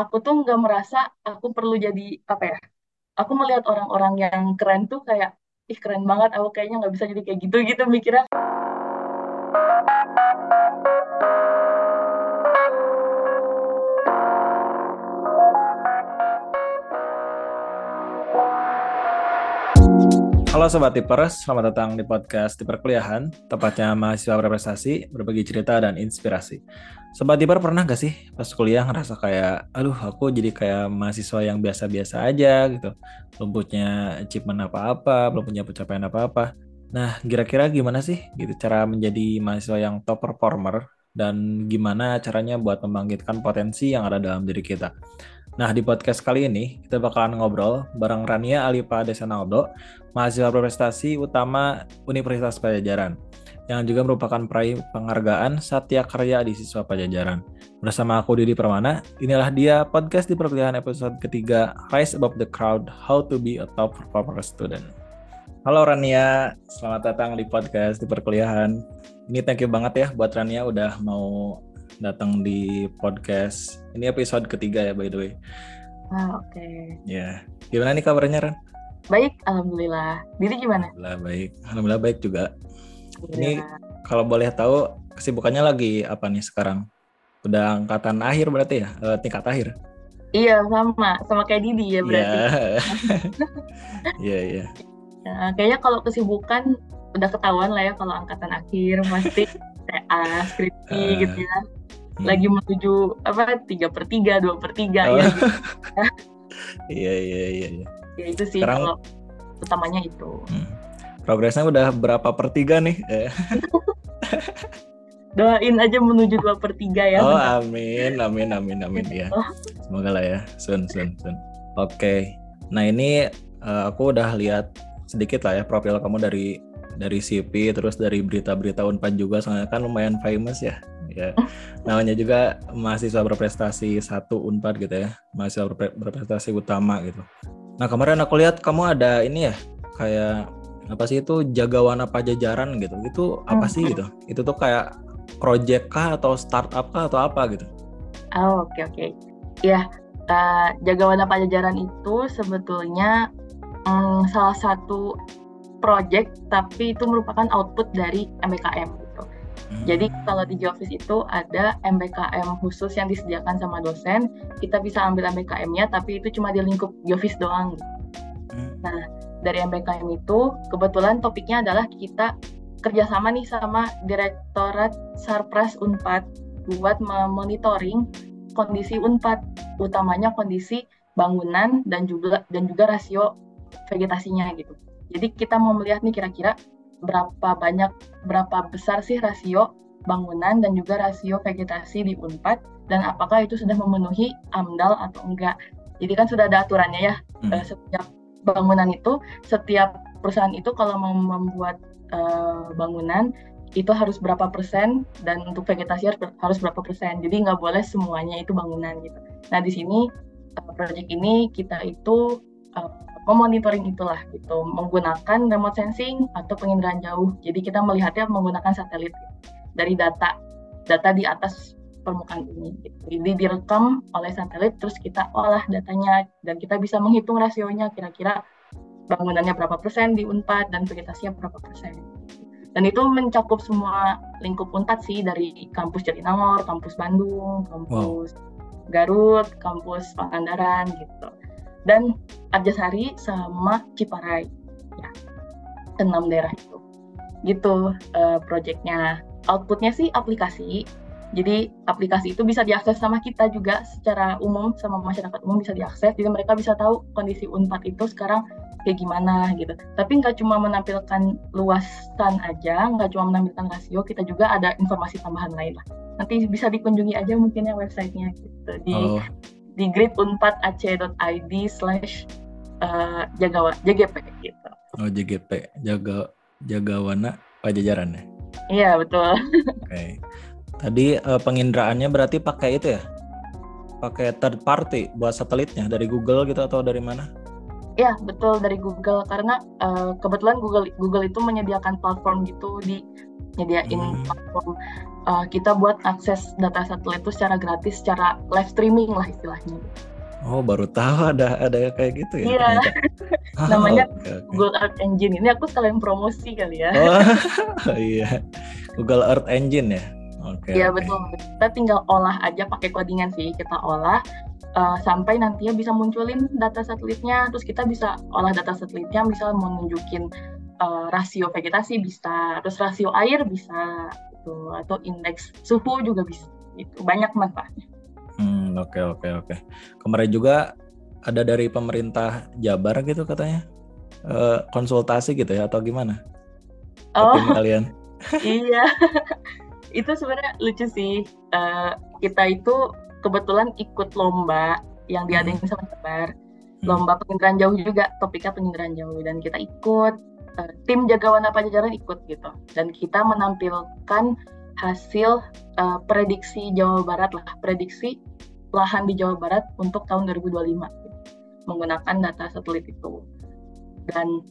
aku tuh nggak merasa aku perlu jadi apa ya aku melihat orang-orang yang keren tuh kayak ih keren banget aku kayaknya nggak bisa jadi kayak gitu gitu mikirnya Halo Sobat Tipers, selamat datang di podcast Tiper Kuliahan, tepatnya mahasiswa berprestasi, berbagi cerita dan inspirasi. Sobat Tiper pernah gak sih pas kuliah ngerasa kayak, aduh aku jadi kayak mahasiswa yang biasa-biasa aja gitu, belum punya achievement apa-apa, belum punya pencapaian apa-apa. Nah, kira-kira gimana sih gitu cara menjadi mahasiswa yang top performer dan gimana caranya buat membangkitkan potensi yang ada dalam diri kita? Nah, di podcast kali ini kita bakalan ngobrol bareng Rania Alipa Desanaldo, mahasiswa berprestasi utama Universitas Pajajaran, yang juga merupakan peraih penghargaan Satya Karya di Siswa Pajajaran. Bersama aku Didi Permana, inilah dia podcast di perkuliahan episode ketiga Rise Above the Crowd, How to be a Top Performer Student. Halo Rania, selamat datang di podcast di perkuliahan. Ini thank you banget ya buat Rania udah mau datang di podcast. Ini episode ketiga ya by the way. ah oke okay. Ya, gimana nih kabarnya Ran? baik alhamdulillah diri gimana Alhamdulillah baik, alhamdulillah baik juga. Ini kalau boleh tahu kesibukannya lagi apa nih sekarang? Udah angkatan akhir berarti ya, eh, tingkat akhir. iya sama sama kayak Didi ya berarti Iya, iya. Ya, kayaknya kalau kesibukan udah ketahuan lah ya kalau angkatan akhir pasti TA skripsi Ah. gitu ya Hmm. lagi menuju apa tiga per tiga dua per tiga Oh. ya Iya, iya, iya. iya. ya itu sih Sekarang- kalau utamanya itu Hmm. Progresnya udah berapa per tiga nih? Doain aja menuju dua per tiga ya oh, bentar. amin, amin, amin, amin ya. Oh. Semoga lah ya, sun, sun, sun. Oke, nah ini eh, aku udah lihat sedikit lah ya profil kamu dari dari CV terus dari berita-berita Unpad juga soalnya kan lumayan famous ya. Ya, namanya juga mahasiswa berprestasi satu Unpad gitu ya, mahasiswa berpre- berprestasi utama gitu. Nah kemarin aku lihat kamu ada ini ya, kayak apa sih itu jagawana pajajaran gitu. Itu apa sih Hmm. gitu? Itu tuh kayak project kah atau startup kah atau apa gitu? Oh, oke oke. Ya, eh, Jagawana Pajajaran itu sebetulnya mm, salah satu project tapi itu merupakan output dari MBKM. Jadi Hmm. kalau di Geofis itu ada MBKM khusus yang disediakan sama dosen, kita bisa ambil MBKM-nya tapi itu cuma di lingkup Geofis doang. Hmm. Dari MBKM itu kebetulan topiknya adalah kita kerjasama nih sama Direktorat Sarpras Unpad buat memonitoring kondisi Unpad, utamanya kondisi bangunan dan juga dan juga rasio vegetasinya gitu. Jadi kita mau melihat nih kira-kira berapa banyak berapa besar sih rasio bangunan dan juga rasio vegetasi di Unpad dan apakah itu sudah memenuhi AMDAL atau enggak. Jadi kan sudah ada aturannya ya Hmm. eh, setiap bangunan itu setiap perusahaan itu kalau mau membuat eh, bangunan itu harus berapa persen dan untuk vegetasi harus, ber- harus berapa persen jadi nggak boleh semuanya itu bangunan gitu nah di sini eh, project ini kita itu eh, memonitoring itulah gitu menggunakan remote sensing atau penginderaan jauh jadi kita melihatnya menggunakan satelit dari data data di atas permukaan bumi gitu. jadi direkam oleh satelit terus kita olah datanya dan kita bisa menghitung rasionya kira-kira bangunannya berapa persen di Unpad dan vegetasinya berapa persen. Dan itu mencakup semua lingkup Unpad sih dari kampus Jatinangor, kampus Bandung, kampus Garut, kampus Pangandaran gitu. Dan Arjasari sama Ciparai ya. Enam daerah itu. Gitu eh, proyeknya. Outputnya sih aplikasi. Jadi aplikasi itu bisa diakses sama kita juga secara umum sama masyarakat umum bisa diakses. Jadi mereka bisa tahu kondisi Unpad itu sekarang kayak gimana gitu. Tapi nggak cuma menampilkan luasan aja, nggak cuma menampilkan rasio, kita juga ada informasi tambahan lain lah. Nanti bisa dikunjungi aja mungkin ya websitenya gitu di Oh, di gridunpadac.id slash eh, jagawa JGP gitu. oh JGP, jaga jagawana pajajaran ya. Iya betul. Oke. Tadi eh, pengindraannya berarti pakai itu ya? Pakai third party buat satelitnya dari Google gitu atau dari mana? Ya betul dari Google karena uh, kebetulan Google Google itu menyediakan platform gitu di nyediain hmm. platform uh, kita buat akses data satelit itu secara gratis, secara live streaming lah istilahnya. Oh baru tahu ada ada kayak gitu ya? Iya. Namanya okay, okay. Google Earth Engine. Ini aku sekalian promosi kali ya. Oh iya, Google Earth Engine ya. Oke. Okay, iya okay. betul. Kita tinggal olah aja pakai codingan sih. Kita olah uh, sampai nantinya bisa munculin data satelitnya. Terus kita bisa olah data satelitnya misal mau nunjukin uh, rasio vegetasi bisa terus rasio air bisa gitu. Atau indeks suhu juga bisa itu banyak manfaatnya. Hmm oke okay, oke okay, oke. Okay. kemarin juga ada dari pemerintah Jabar gitu katanya uh, konsultasi gitu ya atau gimana? Oh. kalian? Iya. Itu sebenarnya lucu sih. Uh, kita itu kebetulan ikut lomba yang diadain hmm. sama Jabar hmm. lomba penginderaan jauh juga topiknya penginderaan jauh. Dan kita ikut uh, tim jaga warna pajajaran ikut gitu. Dan kita menampilkan hasil uh, prediksi Jawa Barat lah. Prediksi lahan di Jawa Barat untuk tahun 2025 gitu, menggunakan data satelit itu. Dan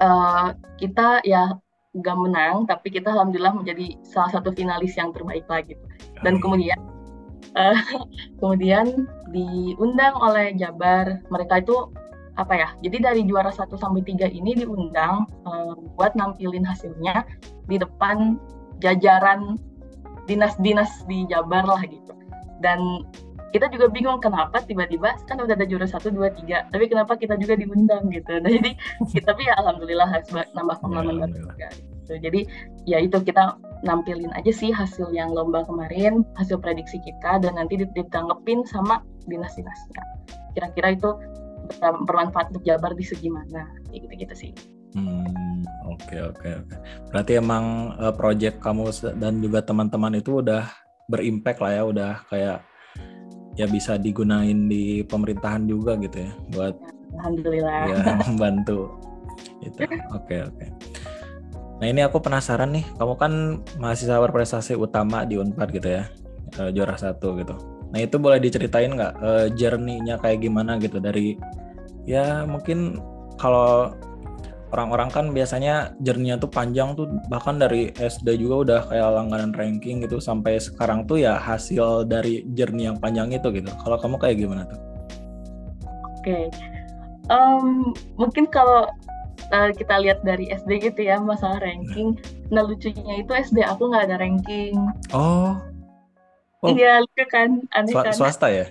uh, kita ya gak menang tapi kita alhamdulillah menjadi salah satu finalis yang terbaik lah gitu. Dan kemudian uh, kemudian diundang oleh Jabar. Mereka itu apa ya jadi dari juara 1 sampai 3 ini diundang uh, buat nampilin hasilnya di depan jajaran dinas-dinas di Jabar lah gitu. Dan kita juga bingung kenapa tiba-tiba kan udah ada juara satu dua tiga tapi kenapa kita juga diundang gitu. Nah, jadi kita tapi ya alhamdulillah harus nambah pengalaman baru juga gitu jadi ya itu kita nampilin aja sih hasil yang lomba kemarin, hasil prediksi kita dan nanti ditanggepin sama dinas-dinasnya. Kira-kira itu bermanfaat untuk Jabar di segi mana? Gitu-gitu sih. Hmm, oke okay, oke okay, oke. Okay. Berarti emang uh, project kamu dan juga teman-teman itu udah berimpact lah ya, udah kayak ya bisa digunain di pemerintahan juga gitu ya buat Alhamdulillah. Ya, membantu. Itu. Oke okay, oke. Okay. Nah ini aku penasaran nih, kamu kan mahasiswa berprestasi utama di Unpad gitu ya, uh, juara satu gitu. Nah itu boleh diceritain nggak uh, journey-nya kayak gimana gitu dari ya mungkin kalau orang-orang kan biasanya journey-nya tuh panjang tuh bahkan dari SD juga udah kayak langganan ranking gitu sampai sekarang tuh ya hasil dari journey yang panjang itu gitu. Kalau kamu kayak gimana tuh? Oke, okay. um, mungkin kalau uh, kita lihat dari SD gitu ya masalah ranking. Nah lucunya itu SD aku nggak ada ranking. Oh. oh. Iya lucu kan, aneh Swa kan? Swasta ya?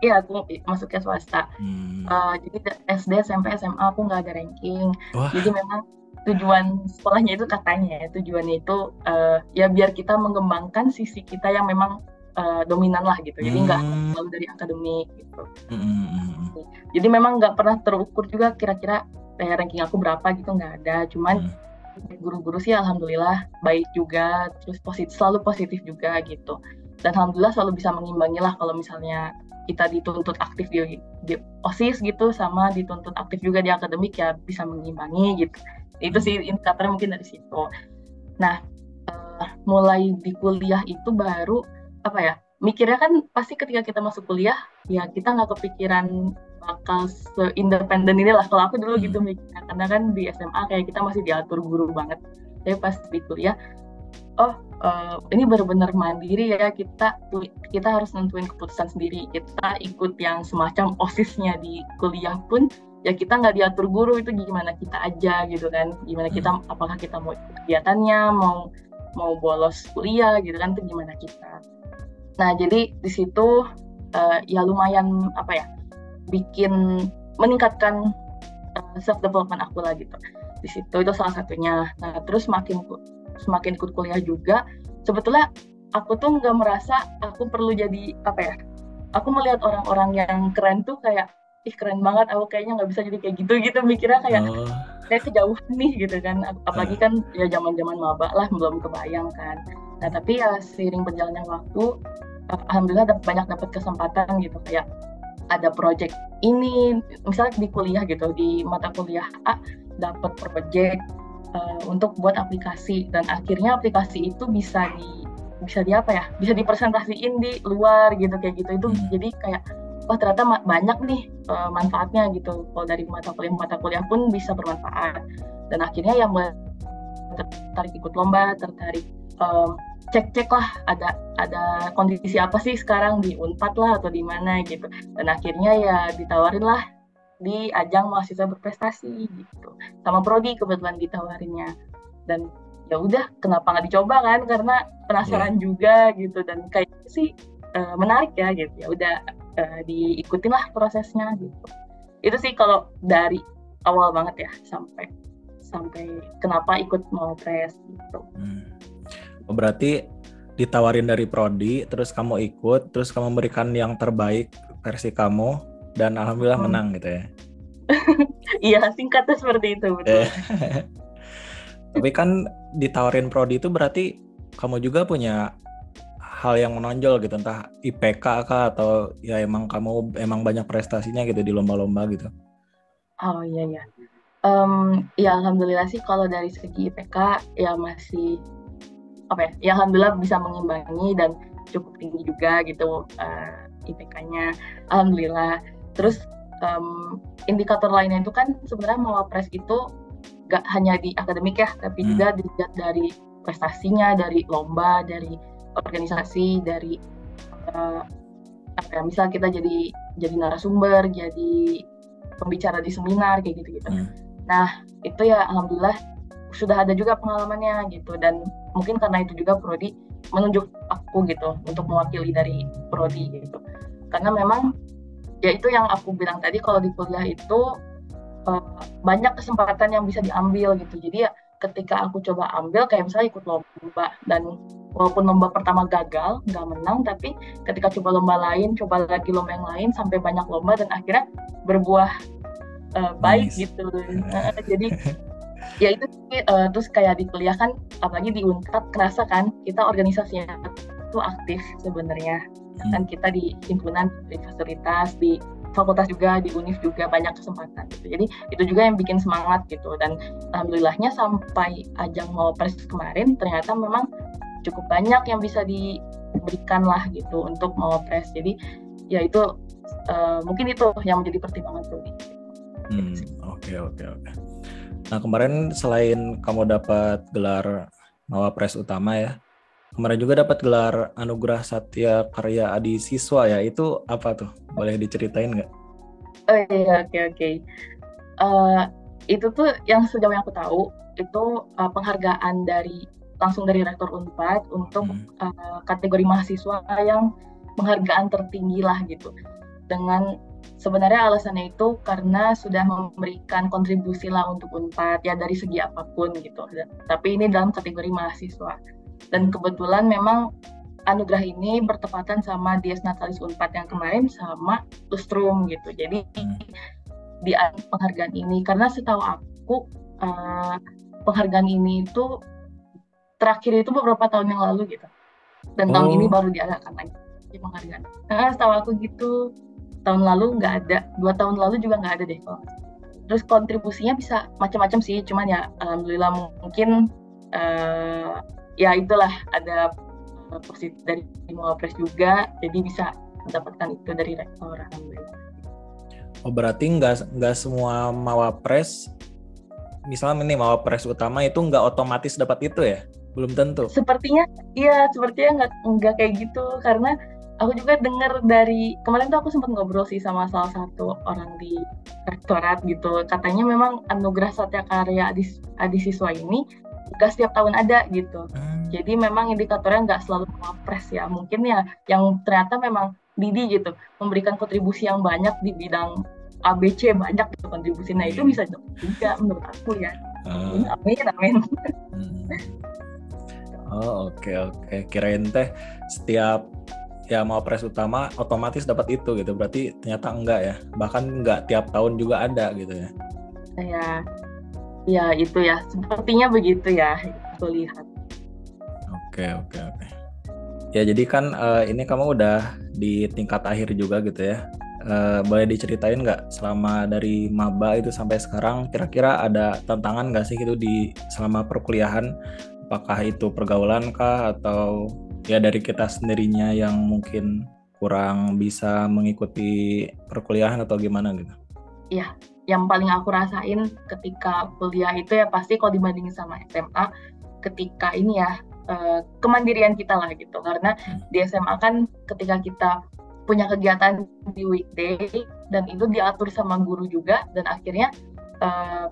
Iya aku masuknya swasta. Hmm. Uh, jadi SD, SMP, SMA aku nggak ada ranking. Wah. Jadi memang tujuan sekolahnya itu katanya ya tujuannya itu uh, ya biar kita mengembangkan sisi kita yang memang uh, dominan lah gitu. Jadi nggak hmm. selalu dari akademik gitu. Hmm. hmm, hmm, hmm. Jadi memang nggak pernah terukur juga kira-kira kayak ranking aku berapa gitu nggak ada. Cuman hmm. guru-guru sih alhamdulillah baik juga terus positif selalu positif juga gitu. Dan alhamdulillah selalu bisa mengimbangi lah kalau misalnya kita dituntut aktif di, di osis gitu sama dituntut aktif juga di akademik ya bisa mengimbangi gitu. Itu sih indikatornya mungkin dari situ. Nah uh, mulai di kuliah itu baru apa ya mikirnya kan pasti ketika kita masuk kuliah ya kita nggak kepikiran bakal seindependen ini lah. Kalau aku dulu gitu hmm. mikirnya karena kan di SMA kayak kita masih diatur guru banget. Tapi pas di kuliah oh uh, ini benar-benar mandiri ya kita kita harus nentuin keputusan sendiri. Kita ikut yang semacam osisnya di kuliah pun ya kita nggak diatur guru itu gimana kita aja gitu kan. Gimana kita hmm. apakah kita mau ikut kegiatannya mau mau bolos kuliah gitu kan itu gimana kita. Nah jadi di situ uh, ya lumayan apa ya bikin meningkatkan uh, self development aku lah gitu. Di situ itu salah satunya nah terus semakin semakin ikut kuliah juga sebetulnya aku tuh nggak merasa aku perlu jadi apa ya aku melihat orang-orang yang keren tuh kayak ih keren banget aku kayaknya nggak bisa jadi kayak gitu gitu. Mikirnya kayak oh. kayak kejauhan nih gitu kan. Apalagi ah. kan ya zaman zaman maba lah belum kebayang kan. Nah tapi ya seiring berjalannya waktu alhamdulillah dapat banyak dapat kesempatan gitu. Kayak ada project ini misalnya di kuliah gitu di mata kuliah A dapat project uh, untuk buat aplikasi. Dan akhirnya aplikasi itu bisa di bisa di apa ya bisa dipresentasiin di luar gitu kayak gitu. Itu hmm. jadi kayak wah ternyata banyak nih uh, manfaatnya gitu. Kalau dari mata kuliah mata kuliah pun bisa bermanfaat. Dan akhirnya yang tertarik ikut lomba tertarik um, cek-cek lah ada ada kondisi apa sih sekarang di Unpad lah atau di mana gitu. Dan akhirnya ya ditawarin lah di ajang mahasiswa berprestasi gitu. Sama prodi kebetulan ditawarinnya. Dan ya udah kenapa nggak dicoba kan? Karena penasaran yeah. juga gitu. Dan kayak sih uh, menarik ya gitu. Ya udah uh, diikutin lah prosesnya gitu. Itu sih kalau dari awal banget ya sampai sampai kenapa ikut mau pres gitu. Hmm. Oh, berarti ditawarin dari prodi terus kamu ikut terus kamu memberikan yang terbaik versi kamu dan alhamdulillah hmm. menang gitu ya iya singkatnya seperti itu betul eh. tapi kan ditawarin prodi itu berarti kamu juga punya hal yang menonjol gitu entah IPK kah atau ya emang kamu emang banyak prestasinya gitu di lomba-lomba gitu oh iya iya um, ya alhamdulillah sih kalau dari segi IPK ya masih apa ya ya alhamdulillah bisa mengimbangi dan cukup tinggi juga gitu uh, eh, IPK-nya alhamdulillah terus um, indikator lainnya itu kan sebenarnya mawapres itu gak hanya di akademik ya, tapi hmm. juga dilihat dari prestasinya, dari lomba, dari organisasi, dari uh, apa ya, misal kita jadi jadi narasumber, jadi pembicara di seminar kayak gitu-gitu. Hmm. Nah itu ya alhamdulillah sudah ada juga pengalamannya gitu dan mungkin karena itu juga prodi menunjuk aku gitu untuk mewakili dari prodi gitu. Karena memang ya itu yang aku bilang tadi kalau di kuliah itu uh, banyak kesempatan yang bisa diambil gitu jadi ya ketika aku coba ambil kayak misalnya ikut lomba dan walaupun lomba pertama gagal nggak menang tapi ketika coba lomba lain coba lagi lomba yang lain sampai banyak lomba dan akhirnya berbuah uh, baik nice. gitu uh, jadi ya itu uh, terus kayak di kuliah kan apalagi di Unpad kerasa kan kita organisasinya itu aktif sebenarnya hmm. kan kita di himpunan di fasilitas di fakultas juga di univ juga banyak kesempatan gitu jadi itu juga yang bikin semangat gitu dan alhamdulillahnya sampai ajang mau pres kemarin ternyata memang cukup banyak yang bisa diberikan lah gitu untuk mau pres jadi ya itu uh, mungkin itu yang menjadi pertimbangan Prodi. Hmm, oke oke oke. Nah kemarin selain kamu dapat gelar Mawapres utama ya, kemarin juga dapat gelar Anugerah Satya Karya Adi Siswa ya. Itu apa tuh? Boleh diceritain nggak? Oh iya, oke oke. Uh, itu tuh yang sejauh yang aku tahu itu uh, penghargaan dari langsung dari rektor Unpad untuk hmm. uh, kategori mahasiswa yang penghargaan tertinggi lah gitu. Dengan sebenarnya alasannya itu karena sudah memberikan kontribusi lah untuk Unpad ya dari segi apa pun gitu. Tapi ini dalam kategori mahasiswa dan kebetulan memang anugerah ini bertepatan sama Dies Natalis Unpad yang kemarin sama Lustrum gitu. Jadi di penghargaan ini karena setahu aku uh, penghargaan ini itu terakhir itu beberapa tahun yang lalu gitu. Dan oh. tahun ini oh. baru diadakan lagi penghargaan. Nah, setahu aku gitu tahun lalu nggak ada, dua tahun lalu juga nggak ada deh kalau Terus kontribusinya bisa macam-macam sih, cuman ya alhamdulillah mungkin uh, ya itulah ada uh, positif dari Mawapres juga jadi bisa mendapatkan itu dari rektor alhamdulillah. Oh berarti nggak nggak semua Mawapres misalnya ini Mawapres utama itu nggak otomatis dapat itu ya? Belum tentu. Sepertinya iya sepertinya nggak nggak kayak gitu karena aku juga dengar dari kemarin tuh aku sempat ngobrol sih sama salah satu orang di rektorat gitu katanya memang anugerah satya karya adi, adi siswa ini gak setiap tahun ada gitu. Hmm. Jadi memang indikatornya nggak selalu mapres ya. Mungkin ya yang ternyata memang Didi gitu memberikan kontribusi yang banyak di bidang ABC banyak gitu kontribusi. Nah itu iya. bisa juga menurut aku ya. Uh. Amin amin. Hmm. Oh oke okay, oke. Okay. Kirain teh setiap ya mau pres utama otomatis dapat itu gitu. Berarti ternyata enggak ya. Bahkan enggak tiap tahun juga ada gitu ya. Ya ya itu ya sepertinya begitu ya aku lihat oke oke oke ya jadi kan uh, ini kamu udah di tingkat akhir juga gitu ya uh, boleh diceritain nggak selama dari maba itu sampai sekarang kira-kira ada tantangan nggak sih gitu di selama perkuliahan apakah itu pergaulan kah atau ya dari kita sendirinya yang mungkin kurang bisa mengikuti perkuliahan atau gimana gitu? Iya, yang paling aku rasain ketika kuliah itu ya pasti kalau dibandingin sama SMA, ketika ini ya uh, kemandirian kita lah gitu. Karena hmm. di SMA kan ketika kita punya kegiatan di weekday dan itu diatur sama guru juga dan akhirnya uh,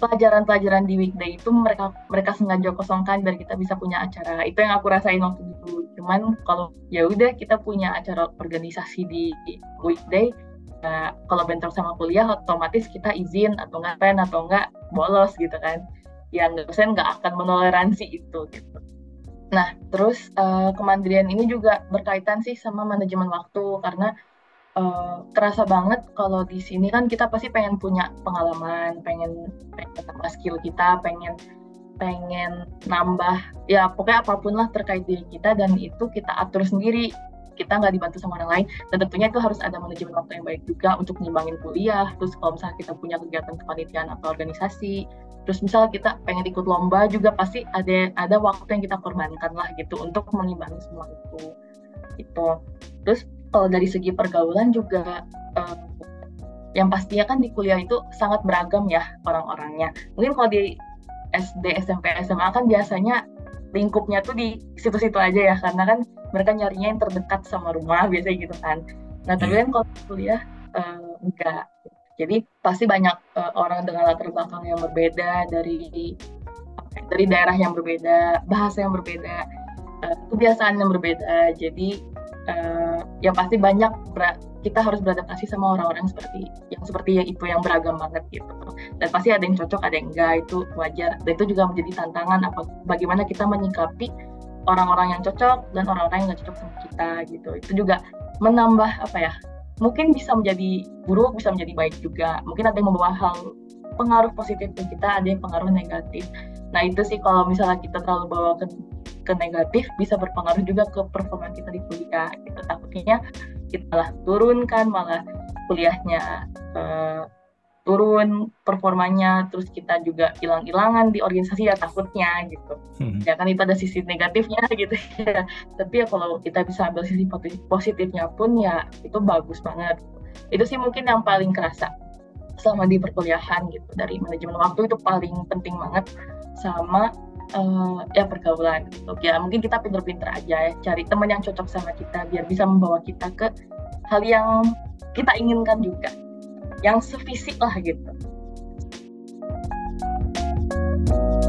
pelajaran-pelajaran di weekday itu mereka mereka sengaja kosongkan biar kita bisa punya acara. Itu yang aku rasain waktu itu. Cuman kalau ya udah kita punya acara organisasi di weekday. Uh, kalau bentrok sama kuliah otomatis kita izin atau nggak pen atau nggak bolos gitu kan. Yang dosen nggak akan menoleransi itu gitu. Nah terus uh, kemandirian ini juga berkaitan sih sama manajemen waktu. Karena uh, kerasa banget kalau di sini kan kita pasti pengen punya pengalaman, pengen pengen nambah skill kita, pengen pengen nambah ya pokoknya apa pun lah terkait diri kita dan itu kita atur sendiri. Kita nggak dibantu sama orang lain dan tentunya itu harus ada manajemen waktu yang baik juga untuk nyimbangin kuliah. Terus kalau misalnya kita punya kegiatan kepanitiaan atau organisasi terus misalnya kita pengen ikut lomba juga pasti ada ada waktu yang kita korbankan lah gitu untuk mengimbangi semua itu. Itu terus kalau dari segi pergaulan juga uh, yang pastinya kan di kuliah itu sangat beragam ya orang-orangnya. Mungkin kalau di SD, SMP, SMA kan biasanya lingkupnya tuh di situ-situ aja ya karena kan mereka nyarinya yang terdekat sama rumah biasanya gitu kan. Nah tapi kan kalau kuliah uh, enggak. Jadi pasti banyak uh, orang dengan latar belakang yang berbeda dari dari daerah yang berbeda, bahasa yang berbeda, uh, kebiasaan yang berbeda. Jadi uh, ya pasti banyak kita harus beradaptasi sama orang-orang seperti yang seperti yang itu yang beragam banget gitu. Dan pasti ada yang cocok ada yang enggak itu wajar. Dan itu juga menjadi tantangan apa bagaimana kita menyikapi orang-orang yang cocok dan orang-orang yang nggak cocok sama kita gitu. Itu juga menambah apa ya mungkin bisa menjadi buruk bisa menjadi baik juga. Mungkin ada yang membawa hal pengaruh positif ke kita ada yang pengaruh negatif nah itu sih kalau misalnya kita terlalu bawa ke ke negatif bisa berpengaruh juga ke performa kita di kuliah gitu. Takutnya kita malah turunkan malah kuliahnya uh, turun performanya terus kita juga hilang-hilangan di organisasi ya takutnya gitu. Hmm. ya kan itu ada sisi negatifnya gitu ya. Tapi ya kalau kita bisa ambil sisi positifnya pun ya itu bagus banget. Itu sih mungkin yang paling kerasa selama di perkuliahan gitu dari manajemen waktu itu paling penting banget sama uh, ya pergaulan gitu ya mungkin kita pinter-pinter aja ya cari teman yang cocok sama kita biar bisa membawa kita ke hal yang kita inginkan juga yang sevisi lah gitu. thank you